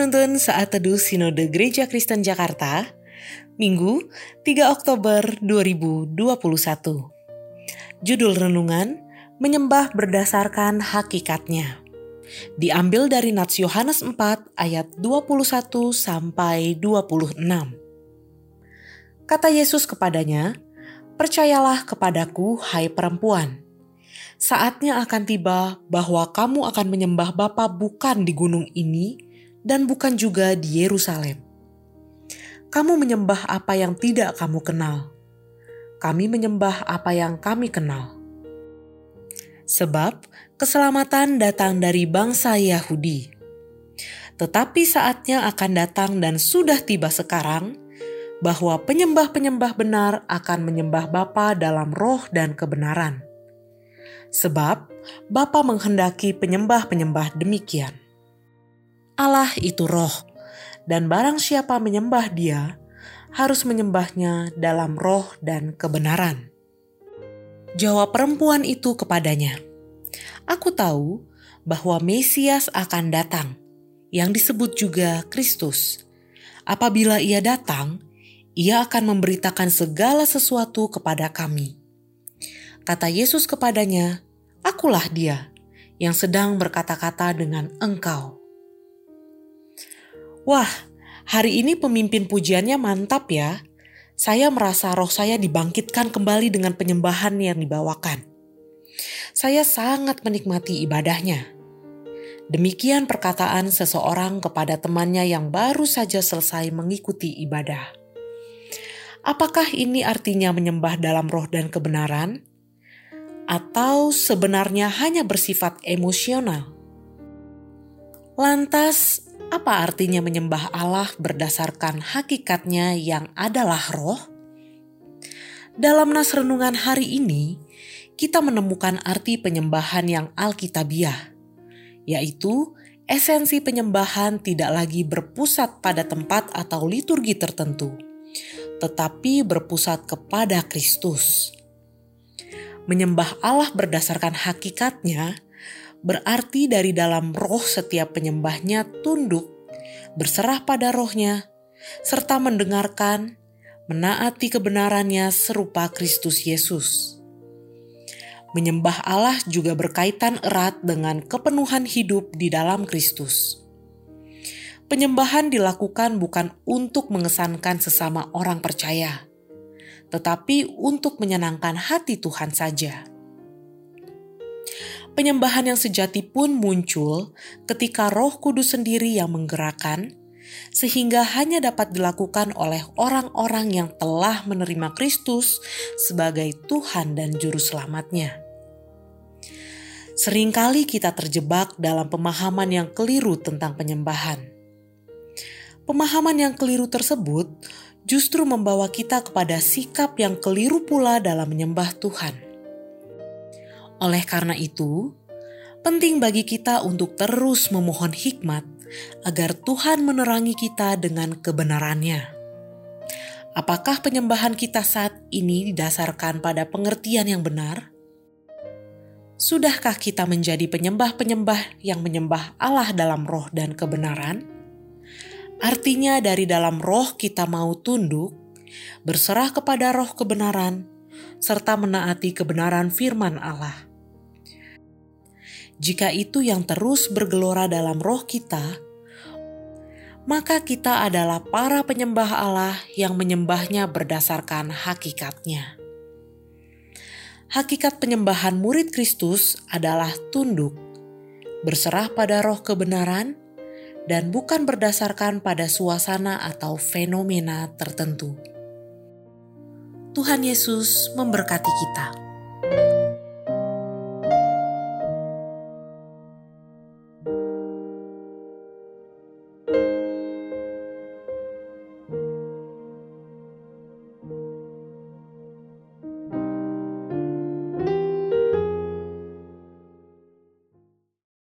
Penuntun Saat Teduh Sinode Gereja Kristen Jakarta, Minggu 3 Oktober 2021. Judul Renungan, Menyembah Berdasarkan Hakikatnya. Diambil dari Nats Yohanes 4 ayat 21 sampai 26. Kata Yesus kepadanya, Percayalah kepadaku, hai perempuan. Saatnya akan tiba bahwa kamu akan menyembah Bapa bukan di gunung ini, dan bukan juga di Yerusalem. Kamu menyembah apa yang tidak kamu kenal. Kami menyembah apa yang kami kenal. Sebab keselamatan datang dari bangsa Yahudi. Tetapi saatnya akan datang dan sudah tiba sekarang bahwa penyembah-penyembah benar akan menyembah Bapa dalam roh dan kebenaran. Sebab Bapa menghendaki penyembah-penyembah demikian. Allah itu roh, dan barang siapa menyembah dia, harus menyembahnya dalam roh dan kebenaran. Jawab perempuan itu kepadanya, Aku tahu bahwa Mesias akan datang, yang disebut juga Kristus. Apabila ia datang, ia akan memberitakan segala sesuatu kepada kami. Kata Yesus kepadanya, Akulah dia yang sedang berkata-kata dengan engkau. Wah, hari ini pemimpin pujiannya mantap ya. Saya merasa roh saya dibangkitkan kembali dengan penyembahan yang dibawakan. Saya sangat menikmati ibadahnya. Demikian perkataan seseorang kepada temannya yang baru saja selesai mengikuti ibadah. Apakah ini artinya menyembah dalam roh dan kebenaran? Atau sebenarnya hanya bersifat emosional? Lantas, apa artinya menyembah Allah berdasarkan hakikatnya yang adalah roh? Dalam nas renungan hari ini, kita menemukan arti penyembahan yang alkitabiah, yaitu esensi penyembahan tidak lagi berpusat pada tempat atau liturgi tertentu, tetapi berpusat kepada Kristus. Menyembah Allah berdasarkan hakikatnya berarti dari dalam roh setiap penyembahnya tunduk, berserah pada rohnya, serta mendengarkan, menaati kebenarannya serupa Kristus Yesus. Menyembah Allah juga berkaitan erat dengan kepenuhan hidup di dalam Kristus. Penyembahan dilakukan bukan untuk mengesankan sesama orang percaya, tetapi untuk menyenangkan hati Tuhan saja. Penyembahan yang sejati pun muncul ketika Roh Kudus sendiri yang menggerakkan, sehingga hanya dapat dilakukan oleh orang-orang yang telah menerima Kristus sebagai Tuhan dan Juru Selamatnya. Seringkali kita terjebak dalam pemahaman yang keliru tentang penyembahan. Pemahaman yang keliru tersebut justru membawa kita kepada sikap yang keliru pula dalam menyembah Tuhan. Oleh karena itu, penting bagi kita untuk terus memohon hikmat agar Tuhan menerangi kita dengan kebenarannya. Apakah penyembahan kita saat ini didasarkan pada pengertian yang benar? Sudahkah kita menjadi penyembah-penyembah yang menyembah Allah dalam roh dan kebenaran? Artinya, dari dalam roh kita mau tunduk, berserah kepada roh kebenaran, serta menaati kebenaran firman Allah jika itu yang terus bergelora dalam roh kita, maka kita adalah para penyembah Allah yang menyembahnya berdasarkan hakikatnya. Hakikat penyembahan murid Kristus adalah tunduk, berserah pada roh kebenaran, dan bukan berdasarkan pada suasana atau fenomena tertentu. Tuhan Yesus memberkati kita.